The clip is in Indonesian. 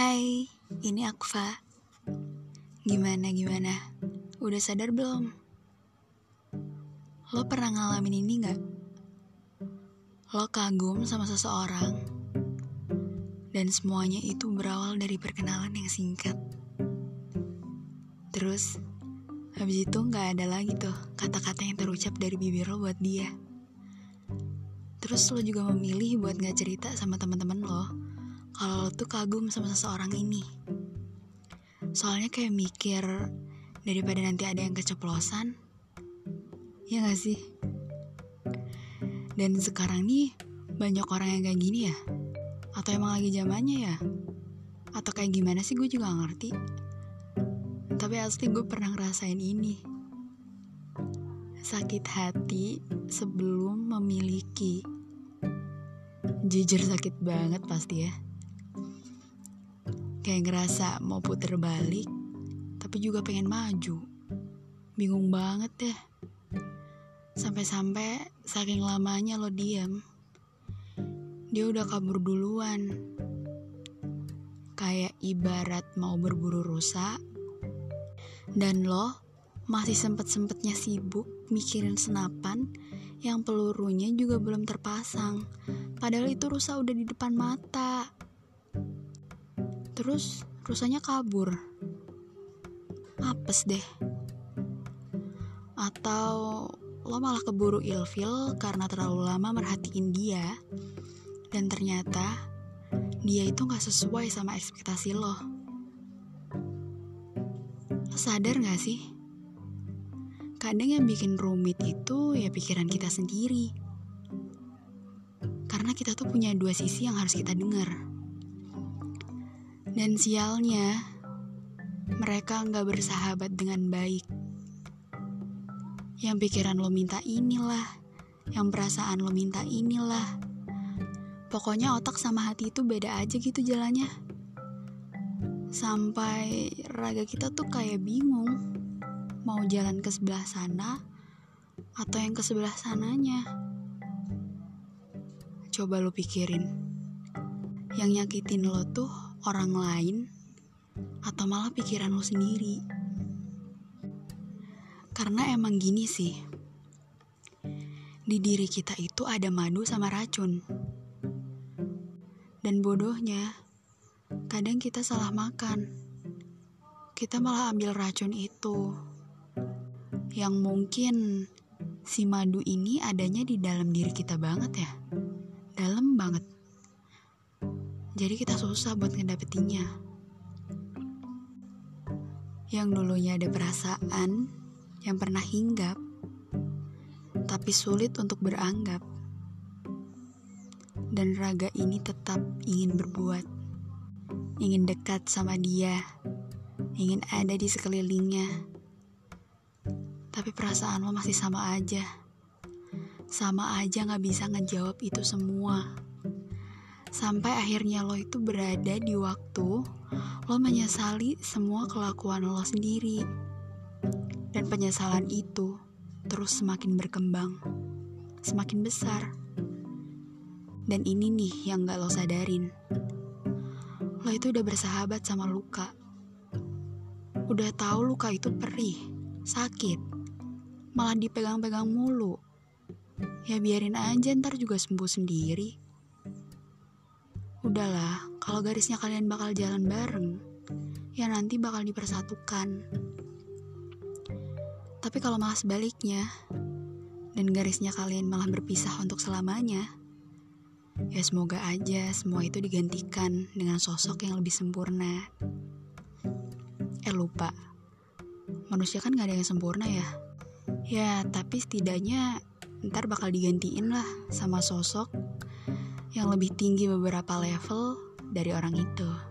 Hai, ini Akfa. Gimana gimana? Udah sadar belum? Lo pernah ngalamin ini gak? Lo kagum sama seseorang dan semuanya itu berawal dari perkenalan yang singkat. Terus habis itu gak ada lagi tuh kata-kata yang terucap dari bibir lo buat dia. Terus lo juga memilih buat gak cerita sama teman-teman lo kalau lo tuh kagum sama seseorang ini. Soalnya kayak mikir daripada nanti ada yang keceplosan. Ya gak sih? Dan sekarang nih banyak orang yang kayak gini ya? Atau emang lagi zamannya ya? Atau kayak gimana sih gue juga gak ngerti. Tapi asli gue pernah ngerasain ini. Sakit hati sebelum memiliki. Jujur sakit banget pasti ya kayak ngerasa mau puter balik tapi juga pengen maju. Bingung banget deh. Sampai-sampai saking lamanya lo diam dia udah kabur duluan. Kayak ibarat mau berburu rusa. Dan lo masih sempet-sempetnya sibuk mikirin senapan yang pelurunya juga belum terpasang. Padahal itu rusa udah di depan mata Terus rusanya kabur. Apes deh. Atau lo malah keburu ilfil karena terlalu lama merhatiin dia dan ternyata dia itu gak sesuai sama ekspektasi lo. Sadar gak sih? Kadang yang bikin rumit itu ya pikiran kita sendiri. Karena kita tuh punya dua sisi yang harus kita dengar. Dan sialnya, mereka nggak bersahabat dengan baik. Yang pikiran lo minta inilah, yang perasaan lo minta inilah. Pokoknya otak sama hati itu beda aja gitu jalannya. Sampai raga kita tuh kayak bingung mau jalan ke sebelah sana atau yang ke sebelah sananya. Coba lo pikirin. Yang nyakitin lo tuh orang lain atau malah pikiran lo sendiri. Karena emang gini sih, di diri kita itu ada madu sama racun. Dan bodohnya, kadang kita salah makan. Kita malah ambil racun itu. Yang mungkin si madu ini adanya di dalam diri kita banget ya. Dalam banget. Jadi kita susah buat ngedapetinnya. Yang dulunya ada perasaan yang pernah hinggap, tapi sulit untuk beranggap. Dan raga ini tetap ingin berbuat, ingin dekat sama dia, ingin ada di sekelilingnya. Tapi perasaan lo masih sama aja. Sama aja gak bisa ngejawab itu semua. Sampai akhirnya lo itu berada di waktu lo menyesali semua kelakuan lo sendiri. Dan penyesalan itu terus semakin berkembang, semakin besar. Dan ini nih yang gak lo sadarin. Lo itu udah bersahabat sama luka. Udah tahu luka itu perih, sakit, malah dipegang-pegang mulu. Ya biarin aja ntar juga sembuh sendiri. Udahlah, kalau garisnya kalian bakal jalan bareng, ya nanti bakal dipersatukan. Tapi kalau malah sebaliknya, dan garisnya kalian malah berpisah untuk selamanya, ya semoga aja semua itu digantikan dengan sosok yang lebih sempurna. Eh lupa, manusia kan gak ada yang sempurna ya. Ya, tapi setidaknya ntar bakal digantiin lah sama sosok yang lebih tinggi beberapa level dari orang itu.